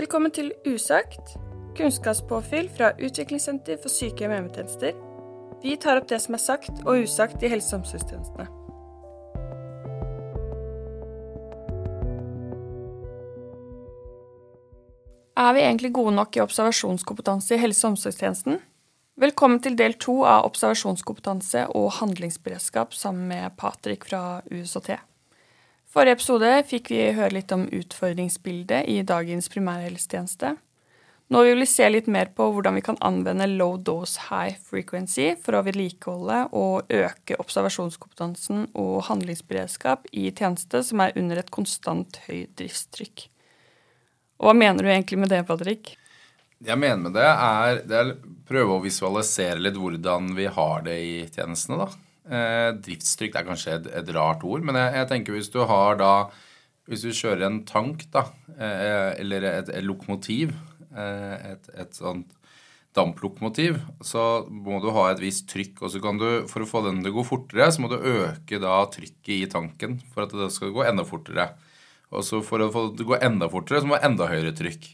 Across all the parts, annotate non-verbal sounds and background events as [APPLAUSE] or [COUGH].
Velkommen til Usagt, kunnskapspåfyll fra Utviklingssenter for sykehjem og hjemmetjenester. Vi tar opp det som er sagt og usagt i helse- og omsorgstjenestene. Er vi egentlig gode nok i observasjonskompetanse i helse- og omsorgstjenesten? Velkommen til del to av observasjonskompetanse og handlingsberedskap sammen med Patrick fra USHT. Forrige episode fikk vi høre litt om utfordringsbildet i dagens primærhelsetjeneste. Nå vil vi se litt mer på hvordan vi kan anvende low dose high frequency for å vedlikeholde og øke observasjonskompetansen og handlingsberedskap i tjeneste som er under et konstant høyt driftstrykk. Og hva mener du egentlig med det, Patrick? Jeg mener med det, er, er prøve å visualisere litt hvordan vi har det i tjenestene. da. Eh, driftstrykk er kanskje et, et rart ord, men jeg, jeg, tenker hvis du har da Hvis du kjører en tank, da, eh, eller et, et lokomotiv, eh, et, et sånt damplokomotiv, så må du ha et visst trykk. Og så kan du, for å få den til å gå fortere, så må du øke da trykket i tanken for at det skal gå enda fortere. Og så for å få det til å gå enda fortere, så må du ha enda høyere trykk.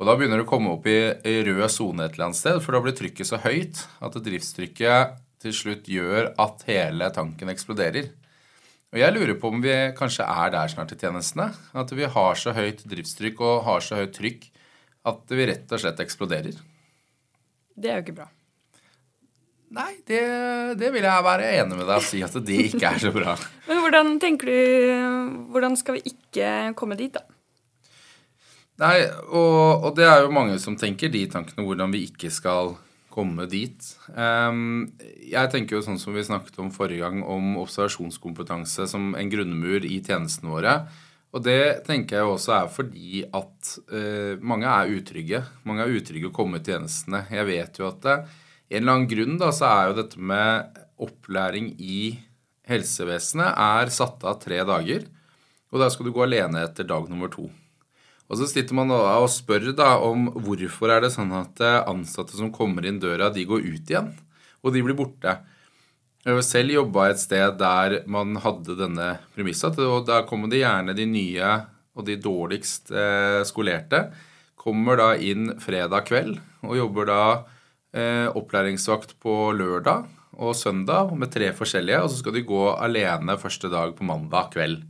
Og da begynner det å komme opp i, i rød sone et eller annet sted, for da blir trykket så høyt at driftstrykket til slutt gjør at hele tanken eksploderer. Og jeg lurer på om vi kanskje er der snart i tjenestene. At vi har så høyt driftstrykk og har så høyt trykk at vi rett og slett eksploderer. Det er jo ikke bra. Nei, det, det vil jeg være enig med deg og si at det ikke er så bra. [LAUGHS] Men hvordan tenker du Hvordan skal vi ikke komme dit, da? Nei, og, og, det er jo mange som tenker de tankene hvordan vi ikke skal komme dit. Um, jeg tenker jo sånn som vi snakket om forrige gang, om observasjonskompetanse som en grunnmur i tjenestene våre. Og det tenker jeg også er fordi at uh, mange er utrygge. Mange er utrygge å komme i tjenestene. Jeg vet jo at det, en eller annen grunn da, så er jo dette med opplæring i helsevesenet er satt av tre dager. Og der skal du gå alene etter dag nummer to. Og så sitter man og spør da om hvorfor er det sånn at ansatte som kommer inn døra, de går ut igjen, og de blir borte. Jeg selv jobba et sted der man hadde denne premissa, og da kommer det gjerne de nye og de dårligst eh, skolerte. Kommer da inn fredag kveld og jobber da eh, opplæringsvakt på lørdag og søndag med tre forskjellige, og så skal de gå alene første dag på mandag kveld.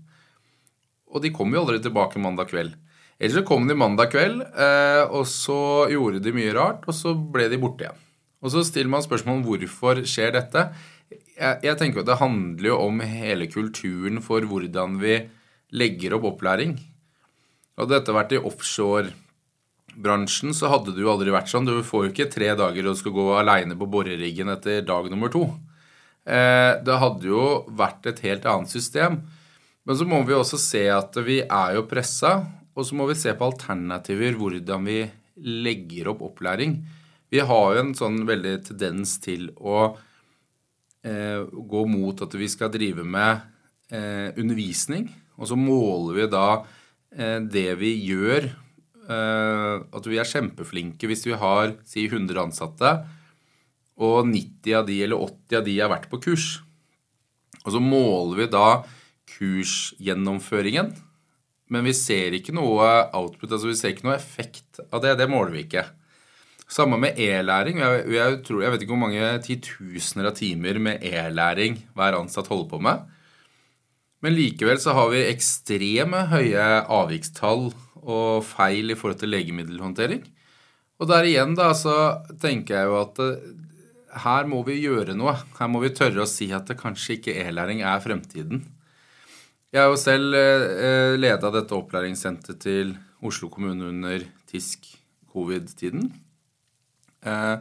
Og de kommer jo aldri tilbake mandag kveld. Ellers så kom de mandag kveld, eh, og så gjorde de mye rart, og så ble de borte igjen. Og så stiller man spørsmål om hvorfor skjer dette. Jeg, jeg tenker at Det handler jo om hele kulturen for hvordan vi legger opp opplæring. Hadde dette vært i offshore-bransjen, så hadde det jo aldri vært sånn. Du får jo ikke tre dager og skal gå aleine på boreriggen etter dag nummer to. Eh, det hadde jo vært et helt annet system. Men så må vi også se at vi er jo pressa, og så må vi se på alternativer, hvordan vi legger opp opplæring. Vi har jo en sånn veldig tendens til å eh, gå mot at vi skal drive med eh, undervisning. Og så måler vi da eh, det vi gjør. Eh, at vi er kjempeflinke hvis vi har si 100 ansatte, og 90 av de eller 80 av de har vært på kurs. Og så måler vi da kursgjennomføringen. Men vi ser ikke noe output, altså vi ser ikke noe effekt av det. Det måler vi ikke. Samme med e-læring. Jeg, jeg, jeg, vet ikke hvor mange titusener av timer med e-læring hver ansatt holder på med. Men likevel så har vi ekstreme høye avvikstall og feil i forhold til legemiddelhåndtering. Og der igjen da, så tenker jeg jo at her må vi gjøre noe. Her må vi tørre å si at det kanskje ikke e-læring er fremtiden. Jeg har jo selv eh, leda dette opplæringssenteret til Oslo kommune under TISK covid-tiden. Eh,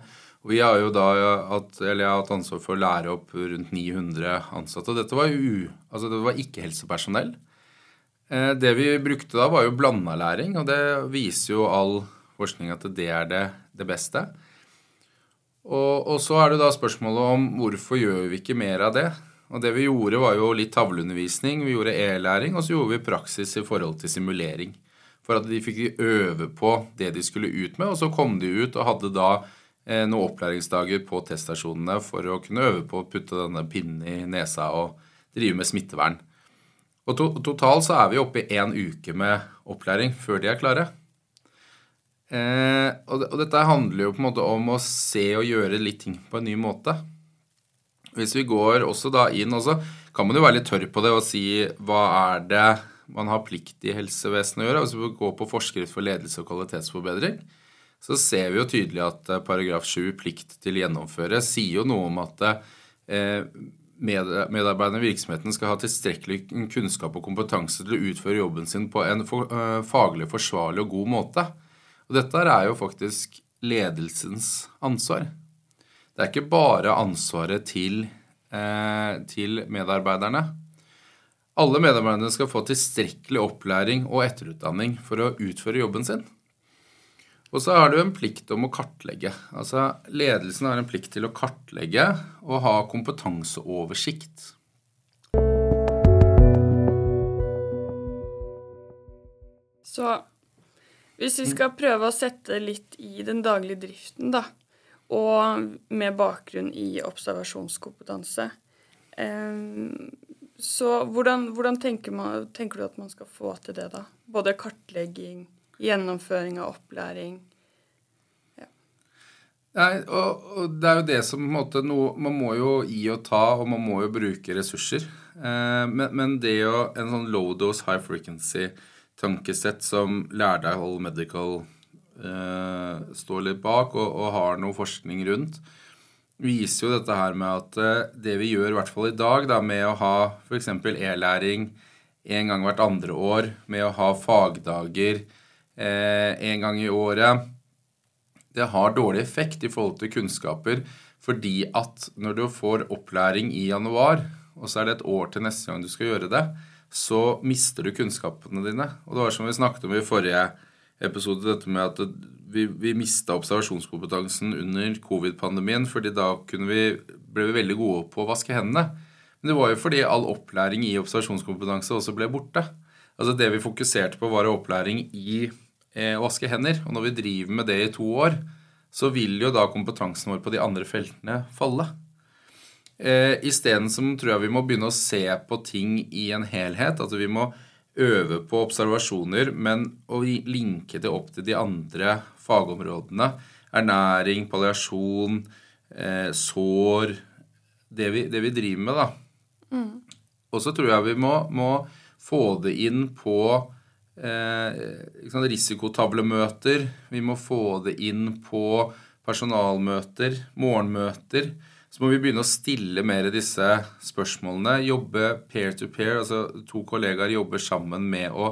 og vi har jo da hatt, jeg ansvar for å lære opp rundt 900 ansatte. Dette var altså det var ikke helsepersonell. Eh, det vi brukte da, var jo blanda læring, og det viser jo all forskning at det er det, det beste. Og, og, så er det da spørsmålet om hvorfor gjør vi ikke mer av det? Og det vi gjorde, var jo litt tavleundervisning, vi gjorde e-læring, og så gjorde vi praksis i forhold til simulering. For at de fikk øve på det de skulle ut med, og så kom de ut og hadde da eh, noen opplæringsdager på teststasjonene for å kunne øve på å putte denne pinnen i nesa og drive med smittevern. Og to totalt så er vi oppe i én uke med opplæring før de er klare. Eh, og, og, dette handler jo på en måte om å se og gjøre litt ting på en ny måte. Hvis vi går også da inn, også, kan man jo være litt tørr på det og si hva er det man har plikt i helsevesenet å gjøre. Hvis vi går på forskrift for ledelse og kvalitetsforbedring, så ser vi jo tydelig at eh, paragraf 7, plikt til gjennomføre, sier jo noe om at eh, medarbeiderne i virksomheten skal ha tilstrekkelig kunnskap og kompetanse til å utføre jobben sin på en eh, faglig forsvarlig og god måte. Og dette er jo faktisk ledelsens ansvar. Det er ikke bare ansvaret til, eh, til medarbeiderne. Alle medarbeiderne skal få tilstrekkelig opplæring og etterutdanning for å utføre jobben sin. Og så har du en plikt om å kartlegge. Altså Ledelsen har en plikt til å kartlegge og ha kompetanseoversikt. Så hvis vi skal prøve å sette litt i den daglige driften, da, og med bakgrunn i observasjonskompetanse eh, Så hvordan, hvordan tenker, man, tenker, du at man skal få til det, da? Både kartlegging, gjennomføring av opplæring. Nei, og, og, det er jo det som på en måte noe Man må jo gi og ta, og man må jo bruke ressurser. Eh, men, men, det å En sånn low dose, high frequency tankesett som Lærdal Medical står litt bak og, og, har noe forskning rundt, viser jo dette her med at eh, det vi gjør i hvert fall i dag, da, med å ha f.eks. e-læring en gang hvert andre år, med å ha fagdager eh, en gang i året, det har dårlig effekt i forhold til kunnskaper. Fordi at når du får opplæring i januar, og så er det et år til neste gang du skal gjøre det, så mister du kunnskapene dine. Og det var som vi snakket om i forrige episode, dette med at vi, vi mista observasjonskompetansen under covid-pandemien, fordi da vi, ble vi veldig gode på å vaske hendene. Men det var jo fordi all opplæring i observasjonskompetanse også ble borte. Altså Det vi fokuserte på, var opplæring i eh, å vaske hender. Og når vi driver med det i to år, så vil jo da kompetansen vår på de andre feltene falle. Eh, Isteden tror jeg vi må begynne å se på ting i en helhet. Altså vi må øve på observasjoner, men å linke det opp til de andre fagområdene. Ernæring, palliasjon, eh, sår det vi, det vi, driver med, da. Mm. Og så tror jeg vi må, må få det inn på eh, risikotavlemøter. Vi må få det inn på personalmøter, morgenmøter. Så må vi begynne å stille mer disse spørsmålene. Jobbe pair to pair, altså to kollegaer jobber sammen med å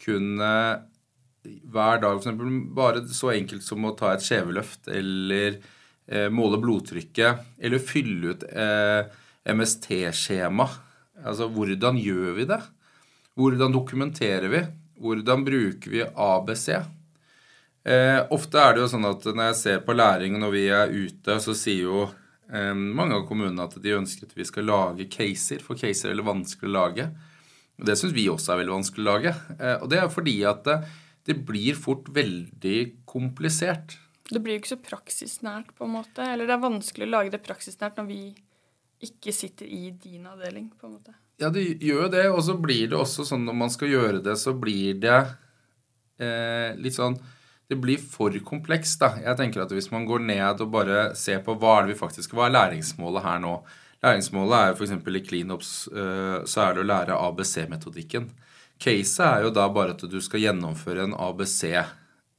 kunne hver dag f.eks. bare så enkelt som å ta et skjeveløft eller eh, måle blodtrykket eller fylle ut eh, MST-skjema. Altså hvordan gjør vi det? Hvordan dokumenterer vi? Hvordan bruker vi ABC? Eh, ofte er det jo sånn at når jeg ser på læring når vi er ute, så sier jo mange av kommunene at de ønsker at vi skal lage caser, for caser er veldig vanskelig å lage. Og Det syns vi også er veldig vanskelig å lage. Eh, og det er fordi at det, det blir fort veldig komplisert. Det blir jo ikke så praksisnært, på en måte. Eller det er vanskelig å lage det praksisnært når vi ikke sitter i din avdeling, på en måte. Ja, det gjør jo det. Og så blir det også sånn når man skal gjøre det, så blir det eh, litt sånn det blir for komplekst. da. Jeg tenker at Hvis man går ned og bare ser på hva er det vi faktisk, hva er læringsmålet her nå Læringsmålet er f.eks. i CleanOps eh, så er det å lære ABC-metodikken. Caset er jo da bare at du skal gjennomføre en ABC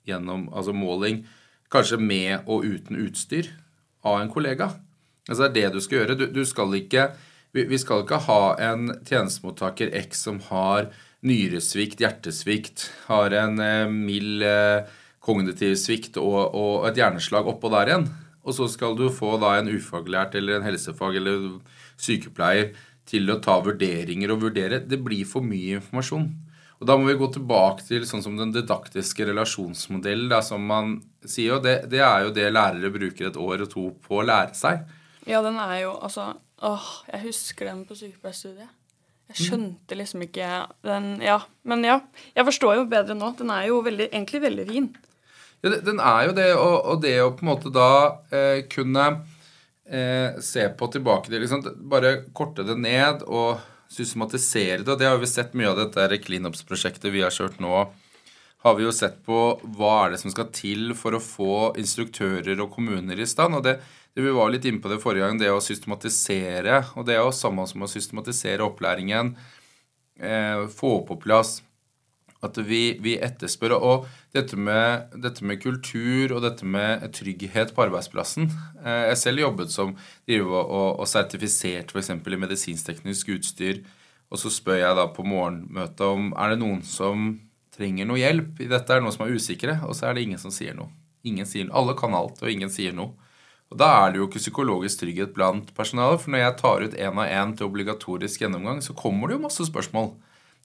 gjennom altså måling, kanskje med og uten utstyr, av en kollega. Altså Det er det du skal gjøre. Du, du skal ikke, vi skal ikke ha en tjenestemottaker X som har nyresvikt, hjertesvikt, har en eh, mild eh, kognitiv svikt og, og, et hjerneslag oppå der igjen. Og så skal du få da en ufaglært eller en helsefag eller sykepleier til å ta vurderinger og vurdere. Det blir for mye informasjon. Og Da må vi gå tilbake til sånn som den didaktiske relasjonsmodellen, da, som man sier. og det, det, er jo det lærere bruker et år og to på å lære seg. Ja, den er jo altså Åh, jeg husker den på sykepleierstudiet. Jeg skjønte liksom ikke den Ja, men ja. Jeg forstår jo bedre nå. Den er jo veldig, egentlig veldig fin. Ja, den er jo det, og, og det å på en måte da eh, kunne eh, se på tilbake til liksom, Bare korte det ned og systematisere det. Og det har vi sett mye av dette cleanups-prosjektet vi har kjørt nå har vi jo sett på hva er det som skal til for å få instruktører og kommuner i stand. og det, Vi var litt inne på det forrige gang, det å systematisere. og Det er jo samme som å systematisere opplæringen. Eh, få på plass at vi, vi etterspør. Og dette med, dette med, kultur og dette med trygghet på arbeidsplassen eh, Jeg selv jobbet som driver og, og sertifisert f.eks. i medisinskteknisk utstyr. Og så spør jeg da på morgenmøtet om er det noen som trenger noe hjelp i dette, er det noen som er usikre, og så er det ingen som sier noe. Ingen sier, Alle kan alt, og ingen sier noe. Og Da er det jo ikke psykologisk trygghet blant personalet, for når jeg tar ut én av én til obligatorisk gjennomgang, så kommer det jo masse spørsmål.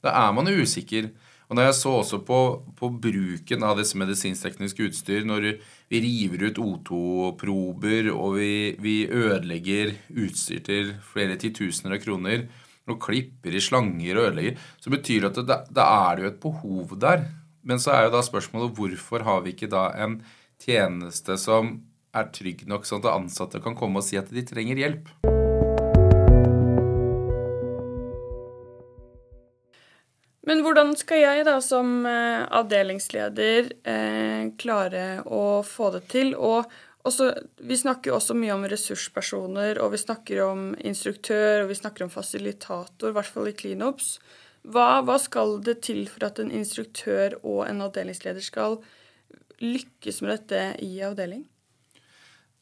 Da er man jo usikker. Og når jeg så også på, på bruken av disse medisinsktekniske utstyr, når vi river ut O2-prober og vi, vi ødelegger utstyr til flere titusener av kroner, og klipper i slanger og ødelegger, så betyr det at det er det jo et behov der. Men så er jo da spørsmålet hvorfor har vi ikke da en tjeneste som er trygg nok, sånn at ansatte kan komme og si at de trenger hjelp? Men hvordan skal jeg da som eh, avdelingsleder eh, klare å få det til? Og også, vi snakker jo også mye om ressurspersoner, og vi snakker om instruktør, og vi snakker om fasilitator, i hvert fall i cleanups. Hva, hva skal det til for at en instruktør og en avdelingsleder skal lykkes med dette i avdeling?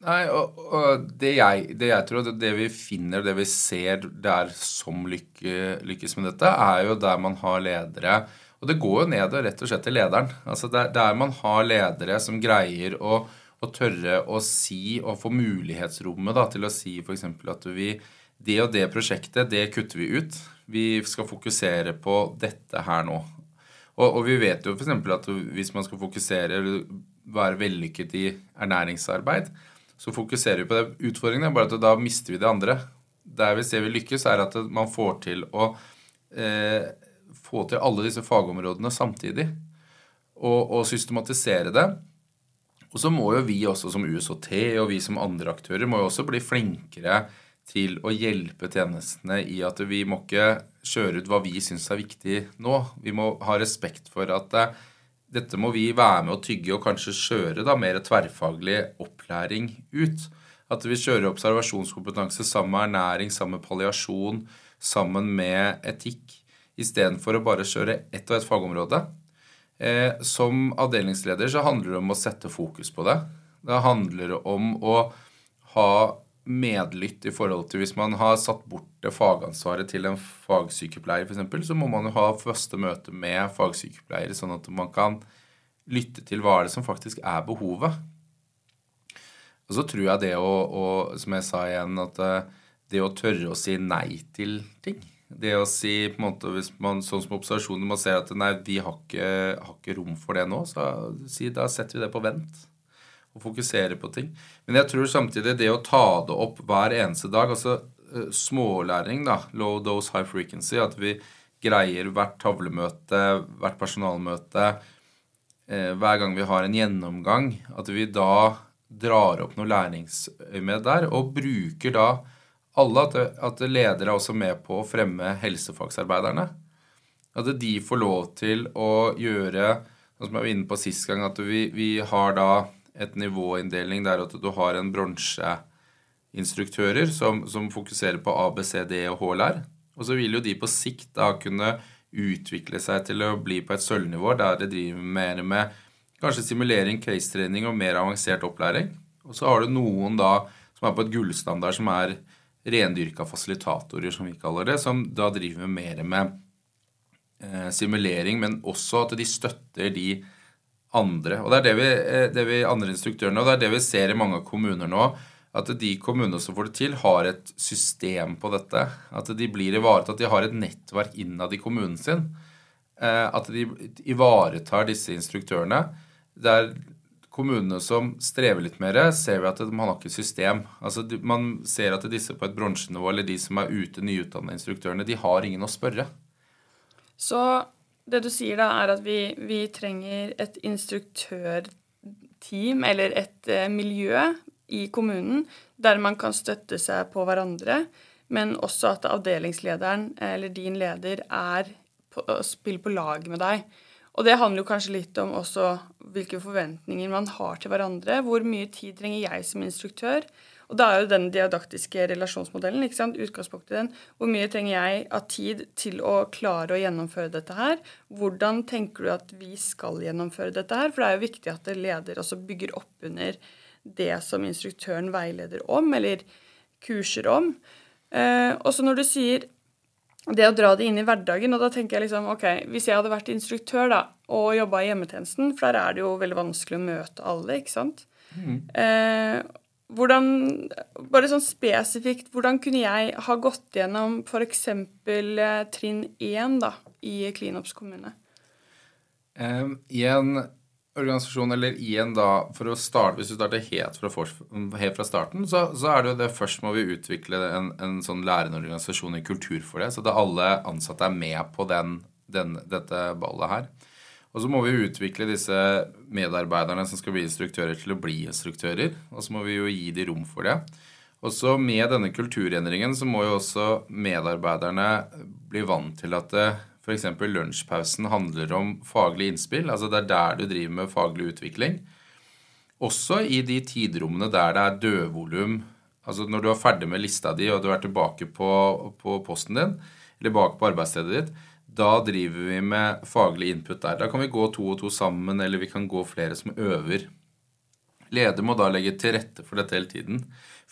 Nei, og, og det, jeg, det, jeg, tror, det vi finner, det vi ser der som lykke, lykkes med dette, er jo der man har ledere Og det går jo ned rett og slett til lederen. Altså der, der man har ledere som greier å, å, tørre å si og få mulighetsrommet da, til å si f.eks. at vi det og det prosjektet, det kutter vi ut. Vi skal fokusere på dette her nå. Og, og vi vet jo f.eks. at hvis man skal fokusere være vellykket i ernæringsarbeid, så fokuserer vi på det. Utfordringen er bare at da mister vi det andre. Der vi ser vi lykkes, er at man får til å eh, få til alle disse fagområdene samtidig. Og, og, systematisere det. Og så må jo vi også som USHT og vi som andre aktører må jo også bli flinkere til å hjelpe tjenestene i at vi må ikke kjøre ut hva vi syns er viktig nå. Vi må ha respekt for at eh, dette må vi være med å tygge og kanskje kjøre da mer tverrfaglig opplæring ut. At vi kjører observasjonskompetanse sammen med ernæring, sammen med palliasjon, sammen med etikk, istedenfor å bare kjøre ett og ett fagområde. Eh, som avdelingsleder så handler det om å sette fokus på det. Det handler om å ha medlytt i forhold til Hvis man har satt bort det fagansvaret til en fagsykepleier f.eks., så må man jo ha første møte med fagsykepleiere, sånn at man kan lytte til hva er det som faktisk er behovet. Og så tror jeg det å, å som jeg sa igjen, at eh, det å tørre å si nei til ting Det å si på en måte, hvis man, Sånn som observasjoner, man ser at nei, vi har ikke, har ikke rom for det nå, så si, da setter vi det på vent og fokusere på ting. Men jeg tror samtidig det å ta det opp hver eneste dag, altså uh, smålæring, da, low dose high frequency, at vi greier hvert tavlemøte, hvert personalmøte, uh, hver gang vi har en gjennomgang, at vi da drar opp noe læringsøyemed der, og bruker da alle, at, at ledere er også med på å fremme helsefagsarbeiderne. At de får lov til å gjøre, sånn som jeg var inne på sist gang, at vi, vi har da et nivåinndeling der at du har en bronseinstruktører som, som, fokuserer på A, B, C, D og HLR. Og så vil jo de på sikt da kunne utvikle seg til å bli på et sølvnivå der det driver mer med kanskje simulering, case-trening og mer avansert opplæring. Og så har du noen da som er på et gullstandard, som er rendyrka fasilitatorer, som vi kaller det, som da driver mer med eh, simulering, men også at de støtter de andre. Og det er det vi, eh, det vi andre instruktørene, og det er det vi ser i mange kommuner nå. At de kommunene som får det til, har et system på dette. At de blir ivaretatt. At de har et nettverk innad i kommunen sin. Eh, at de ivaretar disse instruktørene. Det er kommunene som strever litt mer, ser vi at man har ikke system. Altså, Man ser at disse på et bronsenivå, eller de som er ute nyutdannede instruktørene, de har ingen å spørre. Så det du sier da, er at vi, vi trenger et instruktørteam, eller et eh, miljø i kommunen, der man kan støtte seg på hverandre, men også at avdelingslederen, eller din leder, er på, spiller på lag med deg. Og det handler jo kanskje litt om også hvilke forventninger man har til hverandre. Hvor mye tid trenger jeg som instruktør? Og da er jo den diadaktiske relasjonsmodellen ikke sant? utgangspunktet i den. Hvor mye trenger jeg av tid til å klare å gjennomføre dette her? Hvordan tenker du at vi skal gjennomføre dette her? For det er jo viktig at leder også bygger opp under det som instruktøren veileder om, eller kurser om. Eh, og så når du sier det å dra det inn i hverdagen, og da tenker jeg liksom ok, Hvis jeg hadde vært instruktør da, og jobba i hjemmetjenesten, for der er det jo veldig vanskelig å møte alle, ikke sant mm. eh, hvordan, Bare sånn spesifikt, hvordan kunne jeg ha gått gjennom f.eks. Eh, trinn 1 da, i Klinops kommune? Um, I en organisasjon, eller i en da, for å starte, Hvis du starter helt fra, helt fra starten, så, så, er det jo det først må vi utvikle en, en sånn lærende organisasjon i kultur for det. Så at alle ansatte er med på den, den, dette ballet her. Og så må vi utvikle disse medarbeiderne som skal bli instruktører, til å bli instruktører. Og så må vi jo gi de rom for det. Og så med denne kulturendringen så må jo også medarbeiderne bli vant til at f.eks. lunsjpausen handler om faglig innspill. Altså det er der du driver med faglig utvikling. Også i de tidrommene der det er dødvolum. Altså når du er ferdig med lista di og du er tilbake på, på posten din, eller bak på arbeidsstedet ditt, da driver vi med faglig input der. Da kan vi gå to og to sammen, eller vi kan gå flere som øver. Leder må da legge til rette for dette hele tiden.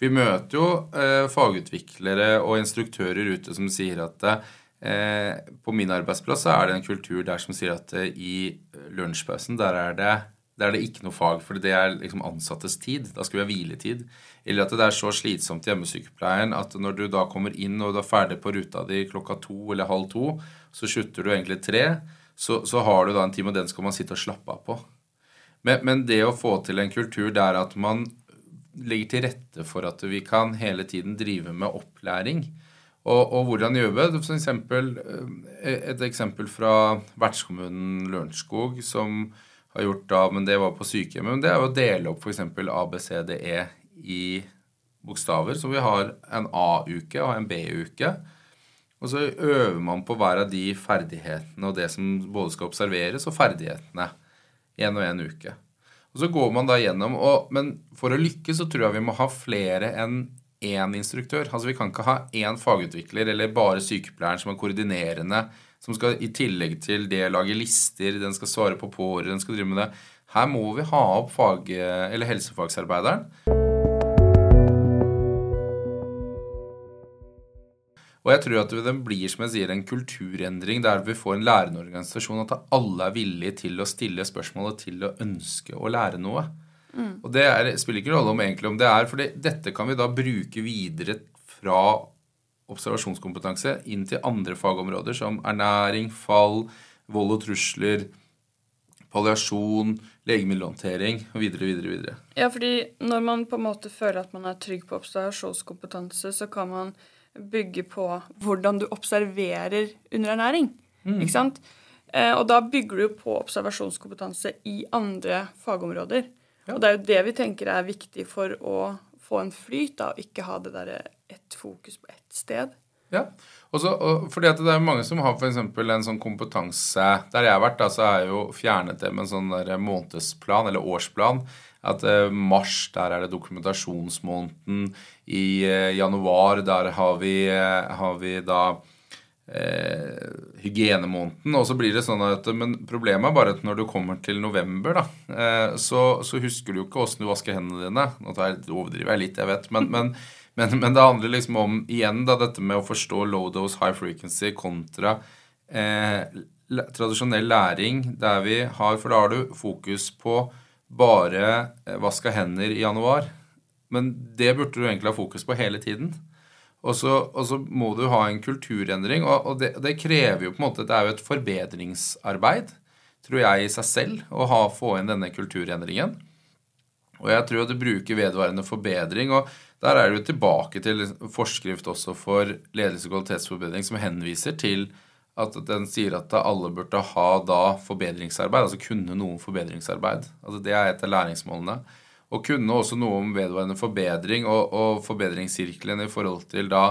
Vi møter jo eh, fagutviklere og instruktører ute som sier at eh, på min arbeidsplass er det en kultur der som sier at eh, i lunsjpausen der er det der er det ikke noe fag, for det er liksom ansattes tid. Da skal vi ha hviletid. Eller at det er så slitsomt i hjemmesykepleien at når du da kommer inn og du er ferdig på ruta di klokka to eller halv to, så slutter du egentlig tre, så, så, har du da en time, og den skal man sitte og slappe av på. Men, men, det å få til en kultur der at man legger til rette for at vi kan hele tiden drive med opplæring, og, og hvordan det? For eksempel, eh, et eksempel fra vertskommunen Lørenskog, som har gjort da, men det var på sykehjemmet, men det er jo å dele opp f.eks. ABCDE i bokstaver. Så vi har en A-uke og en B-uke. Og så øver man på hver av de ferdighetene og det som både skal observeres, og ferdighetene. Én og én uke. Og så går man da gjennom og, Men for å lykkes så tror jeg vi må ha flere enn én instruktør. Altså Vi kan ikke ha én fagutvikler eller bare sykepleieren som er koordinerende, som skal i tillegg til det lage lister, den skal svare på pårørende, den skal drive med det. Her må vi ha opp fag, eller helsefagsarbeideren. Og jeg tror at det blir som jeg sier, en kulturendring der vi får en lærende organisasjon. At alle er villige til å stille spørsmål og til å ønske å lære noe. Mm. Og det er, spiller ikke rolle om egentlig om det er, for dette kan vi da bruke videre fra observasjonskompetanse inn til andre fagområder som ernæring, fall, vold og trusler, palliasjon, legemiddelhåndtering og videre, videre, videre. Ja, fordi når man på en måte føler at man er trygg på observasjonskompetanse, så kan man bygge på hvordan du observerer underernæring. Mm. Ikke sant? Eh, og da bygger du på observasjonskompetanse i andre fagområder. Ja. Og det er jo det vi tenker er viktig for å få en flyt, da, og ikke ha det derre ett fokus på ett sted. Ja, Også, og fordi at det er mange som har f.eks. en sånn kompetanse Der jeg har vært, da, så er jeg jo fjernet det med en sånn der månedsplan eller årsplan at eh, mars, der er det dokumentasjonsmåneden. I eh, januar, der har vi, eh, har vi da eh, hygienemåneden. Og så blir det sånn at Men problemet er bare at når du kommer til november, da, eh, så, så, husker du jo ikke åssen du vasker hendene dine. Nå overdriver jeg litt, jeg vet. men, men men, men, det handler liksom om igjen da, dette med å forstå low dose, high frequency kontra eh, tradisjonell læring der vi har For da har du fokus på bare eh, vaska hender i januar. Men det burde du egentlig ha fokus på hele tiden. Og så, og så må du ha en kulturendring, og, og det, det, krever jo på en måte Det er jo et forbedringsarbeid, tror jeg, i seg selv å ha, få inn denne kulturendringen. Og jeg tror at du bruker vedvarende forbedring. og Der er du tilbake til forskrift også for ledelse og kvalitetsforbedring, som henviser til at den sier at alle burde ha da forbedringsarbeid, altså kunne noe om forbedringsarbeid. Altså Det er et av læringsmålene. Og kunne også noe om vedvarende forbedring og, og forbedringssirkelen i forhold til da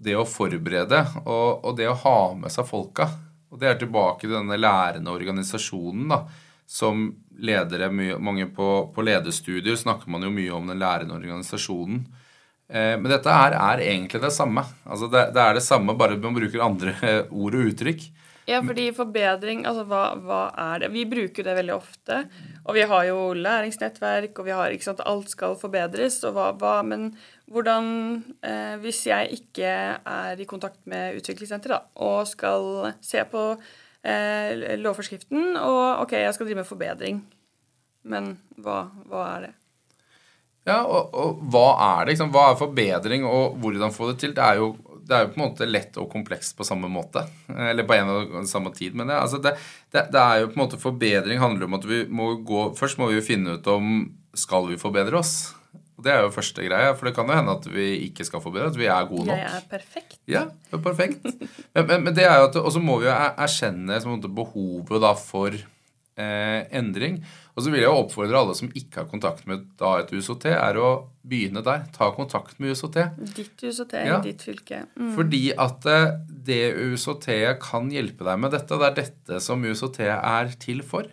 det å forberede og, og, det å ha med seg folka. Og det er tilbake til denne lærende organisasjonen, da. Som ledere, mange på, på lederstudier snakker man jo mye om den lærende organisasjonen. Eh, men dette her er egentlig det samme. Altså det, det, er det samme, bare man bruker andre ord og uttrykk. Ja, fordi forbedring, altså hva, hva, er det? Vi bruker det veldig ofte. Og vi har jo læringsnettverk, og vi har ikke sant, alt skal forbedres. og hva, hva Men hvordan eh, Hvis jeg ikke er i kontakt med utviklingssenteret og skal se på eh, lovforskriften, og OK, jeg skal drive med forbedring, men hva, hva er det? Ja, og, og, hva er det? Liksom? Hva er forbedring, og hvordan få det til? Det er, jo, det er jo på en måte lett og komplekst på samme måte. Eller på en og samme tid. Men altså det, det, det, er jo på en måte forbedring handler om at vi må gå Først må vi jo finne ut om skal vi forbedre oss. Og Det er jo første greia, for det kan jo hende at vi ikke skal forbedre, at vi er gode nok. Jeg er perfekt. Ja, det er perfekt. [LAUGHS] men, men, men, det er jo at, Og så må vi jo erkjenne behovet da for eh, endring. Og så vil jeg jo oppfordre alle som ikke har kontakt med da et USOT, er å begynne der. Ta kontakt med USOT. Ditt USOT ja. i ditt fylke. Mm. Fordi at eh, det USOT-et kan hjelpe deg med dette. Det er dette som USOT er til for.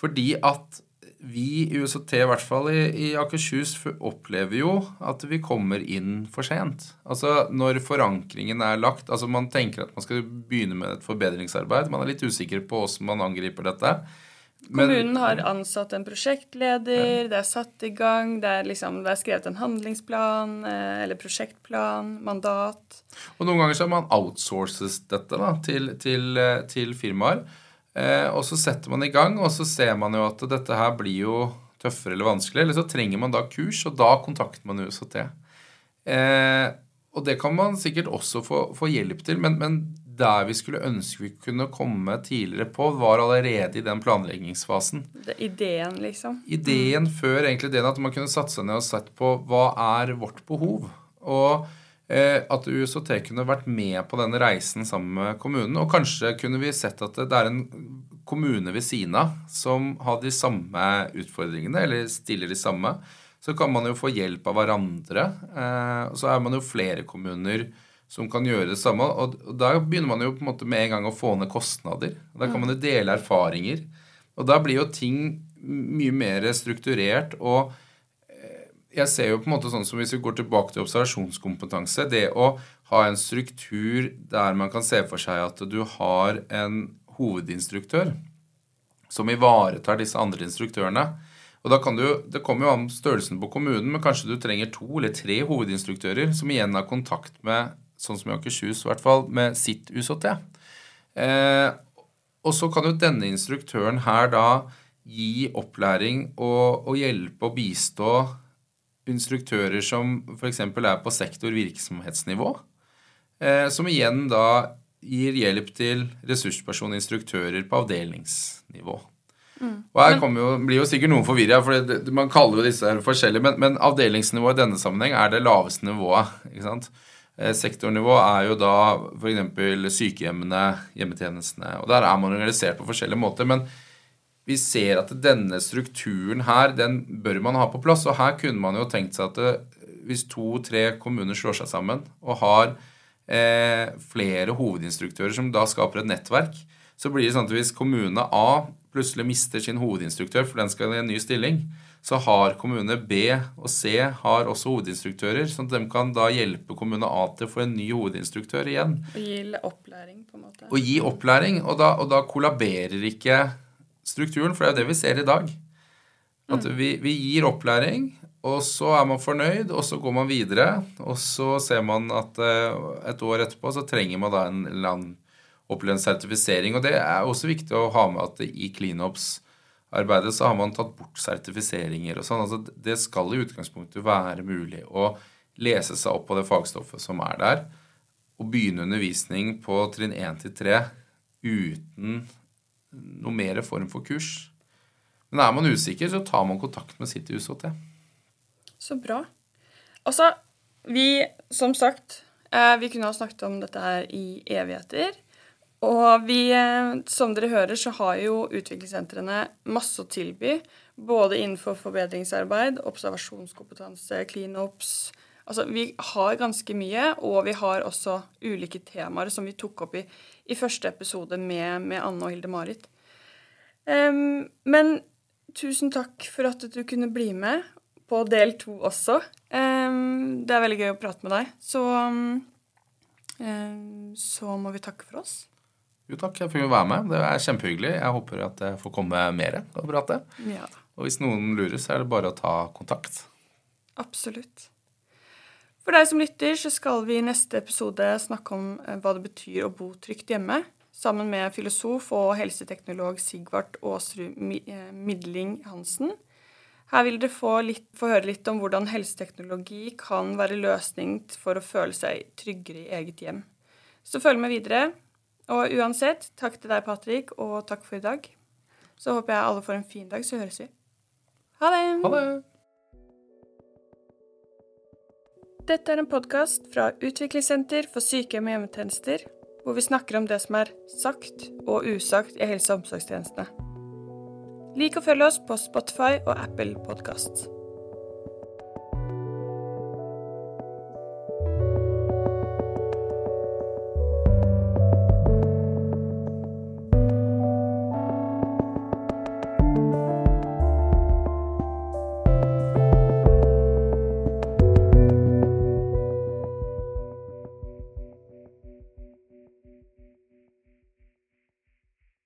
Fordi at vi i UST, i hvert fall i, i, Akershus, opplever jo at vi kommer inn for sent. Altså når forankringen er lagt altså Man tenker at man skal begynne med et forbedringsarbeid. Man er litt usikker på hvordan man angriper dette. Men, Kommunen har ansatt en prosjektleder, ja. det er satt i gang, det er, liksom, det er skrevet en handlingsplan eh, eller prosjektplan, mandat. Og noen ganger så har man outsources dette da, til, til, eh, til firmaer. Eh, og så setter man i gang, og så ser man jo at dette her blir jo tøffere eller vanskelig. Eller så trenger man da kurs, og da kontakter man USHT. Eh, og det kan man sikkert også få, få hjelp til, men, men, der vi skulle ønske vi kunne komme tidligere på, var allerede i den planleggingsfasen. Ideen, liksom? Ideen mm. før egentlig det at man kunne satt seg ned og sett på hva er vårt behov. Og at USOT kunne vært med på denne reisen sammen med kommunen. Og kanskje kunne vi sett at det er en kommune ved siden av som har de samme utfordringene, eller stiller de samme. Så kan man jo få hjelp av hverandre. Eh, og så er man jo flere kommuner som kan gjøre det samme. Og da begynner man jo på en måte med en gang å få ned kostnader. Da kan man jo dele erfaringer. Og da blir jo ting mye mer strukturert. og jeg ser jo på en måte sånn som Hvis vi går tilbake til observasjonskompetanse Det å ha en struktur der man kan se for seg at du har en hovedinstruktør som ivaretar disse andre instruktørene. Og da kan du, Det kommer jo an størrelsen på kommunen, men kanskje du trenger to eller tre hovedinstruktører som igjen har kontakt med sånn som i Akershus, i hvert fall, med sitt USOT. Eh, og så kan jo denne instruktøren her da gi opplæring og, og hjelpe og bistå instruktører som f.eks. er på sektor-virksomhetsnivå, eh, som igjen da gir hjelp til ressurspersoninstruktører på avdelingsnivå. Mm. Og her jo, blir jo sikkert noen forvirra, for man kaller jo disse her forskjellige, men, men avdelingsnivået i denne sammenheng er det laveste nivået. ikke sant? Eh, sektornivå er jo da f.eks. sykehjemmene, hjemmetjenestene. Og der er man organisert på forskjellige måter. men vi ser at denne strukturen her, den bør man ha på plass. Og her kunne man jo tenkt seg at det, eh, hvis to-tre kommuner slår seg sammen og har eh, flere hovedinstruktører som da skaper et nettverk, så blir det sånn at hvis kommune A plutselig mister sin hovedinstruktør, for den skal i en ny stilling, så har kommune B og C har også hovedinstruktører, sånn at de kan da hjelpe kommune A til å få en ny hovedinstruktør igjen. Og gi opplæring, på en måte. Og gi opplæring, og da, og da kollaberer ikke strukturen, for det er jo det vi ser i dag. At mm. vi, vi, gir opplæring, og så er man fornøyd, og så går man videre. Og så ser man at uh, et år etterpå så trenger man da en eller annen opplevd sertifisering. Og det er også viktig å ha med at i cleanups-arbeidet så har man tatt bort sertifiseringer og sånn. Altså, det skal i utgangspunktet være mulig å lese seg opp på det fagstoffet som er der, og begynne undervisning på trinn 1 til 3 uten noe mer form for kurs. Men er man usikker, så tar man kontakt med sitt USHT. Så bra. Altså, vi, som sagt eh, Vi kunne ha snakket om dette her i evigheter. Og vi, eh, som dere hører, så har jo utviklingssentrene masse å tilby. Både innenfor forbedringsarbeid, observasjonskompetanse, cleanups, Altså, vi har ganske mye, og vi har også ulike temaer som vi tok opp i, i første episode med, med Anne og Hilde-Marit. Um, men tusen takk for at du kunne bli med på del to også. Um, det er veldig gøy å prate med deg. Så, um, så må vi takke for oss. Jo takk, jeg fikk være med. Det er kjempehyggelig. Jeg håper at jeg får komme mer og prate. Ja. Og hvis noen lurer, så er det bare å ta kontakt. Absolutt. For deg som lytter, så skal vi i neste episode snakke om eh, hva det betyr å bo trygt hjemme, sammen med filosof og helseteknolog Sigvart Aasrud eh, Midling Hansen. Her vil dere få, litt, få, høre litt om hvordan helseteknologi kan være løsning for å føle seg tryggere i eget hjem. Så følg med videre. Og uansett, takk til deg, Patrick, og takk for i dag. Så håper jeg alle får en fin dag, så høres vi. Ha det! Ha det! Dette er en podkast fra Utviklingssenter for sykehjem og hjemmetjenester, hvor vi snakker om det som er sagt og usagt i helse- og omsorgstjenestene. Lik og følg oss på Spotify og Apple Podkast.